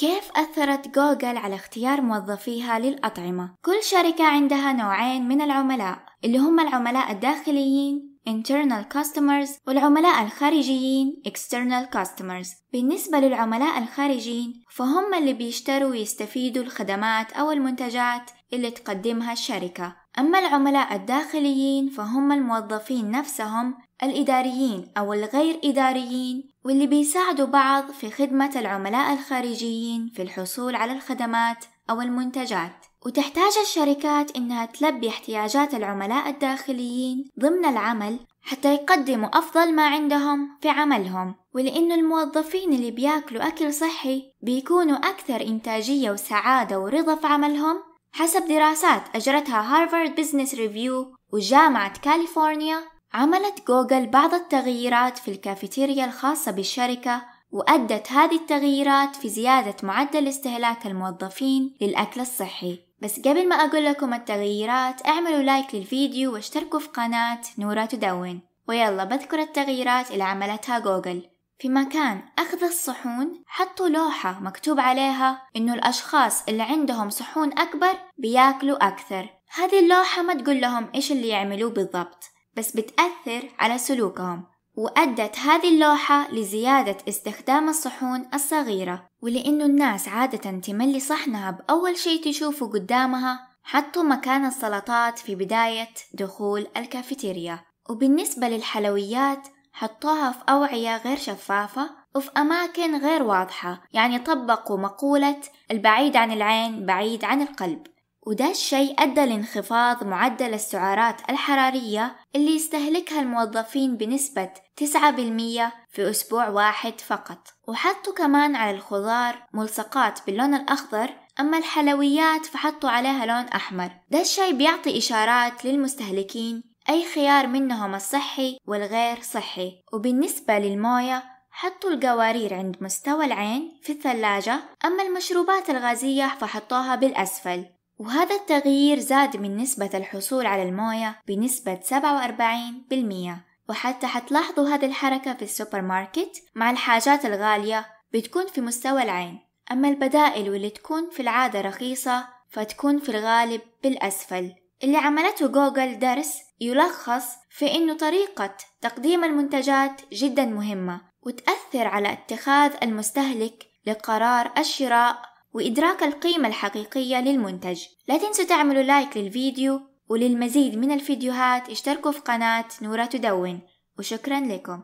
كيف أثرت جوجل على اختيار موظفيها للأطعمة؟ كل شركة عندها نوعين من العملاء اللي هم العملاء الداخليين internal customers والعملاء الخارجيين external customers بالنسبة للعملاء الخارجيين فهم اللي بيشتروا ويستفيدوا الخدمات أو المنتجات اللي تقدمها الشركة أما العملاء الداخليين فهم الموظفين نفسهم الإداريين أو الغير إداريين واللي بيساعدوا بعض في خدمة العملاء الخارجيين في الحصول على الخدمات أو المنتجات. وتحتاج الشركات إنها تلبي احتياجات العملاء الداخليين ضمن العمل حتى يقدموا أفضل ما عندهم في عملهم. ولأنه الموظفين اللي بياكلوا أكل صحي بيكونوا أكثر إنتاجية وسعادة ورضا في عملهم حسب دراسات أجرتها Harvard Business Review وجامعة كاليفورنيا عملت جوجل بعض التغييرات في الكافيتيريا الخاصة بالشركة وأدت هذه التغييرات في زيادة معدل استهلاك الموظفين للأكل الصحي. بس قبل ما أقول لكم التغييرات اعملوا لايك للفيديو واشتركوا في قناة نورة تدون ويلا بذكر التغييرات اللي عملتها جوجل. في مكان أخذ الصحون حطوا لوحة مكتوب عليها إنه الأشخاص اللي عندهم صحون أكبر بياكلوا أكثر. هذه اللوحة ما تقول لهم إيش اللي يعملوه بالضبط. بس بتأثر على سلوكهم وأدت هذه اللوحة لزيادة استخدام الصحون الصغيرة ولأنه الناس عادة تملي صحنها بأول شي تشوفه قدامها حطوا مكان السلطات في بداية دخول الكافيتيريا. وبالنسبة للحلويات حطوها في أوعية غير شفافة وفي أماكن غير واضحة يعني طبقوا مقولة البعيد عن العين بعيد عن القلب. وده الشيء أدى لانخفاض معدل السعرات الحرارية اللي يستهلكها الموظفين بنسبة 9% في أسبوع واحد فقط. وحطوا كمان على الخضار ملصقات باللون الأخضر أما الحلويات فحطوا عليها لون أحمر. ده الشيء بيعطي إشارات للمستهلكين أي خيار منهم الصحي والغير صحي. وبالنسبة للموية حطوا القوارير عند مستوى العين في الثلاجة أما المشروبات الغازية فحطوها بالأسفل. وهذا التغيير زاد من نسبة الحصول على الموية بنسبة 47% وحتى حتلاحظوا هذه الحركة في السوبر ماركت مع الحاجات الغالية بتكون في مستوى العين. أما البدائل واللي تكون في العادة رخيصة فتكون في الغالب بالأسفل. اللي عملته جوجل درس يلخص في إنه طريقة تقديم المنتجات جدا مهمة وتأثر على اتخاذ المستهلك لقرار الشراء وإدراك القيمة الحقيقية للمنتج. لا تنسوا تعملوا لايك للفيديو وللمزيد من الفيديوهات اشتركوا في قناة نورة تدون. وشكرا لكم.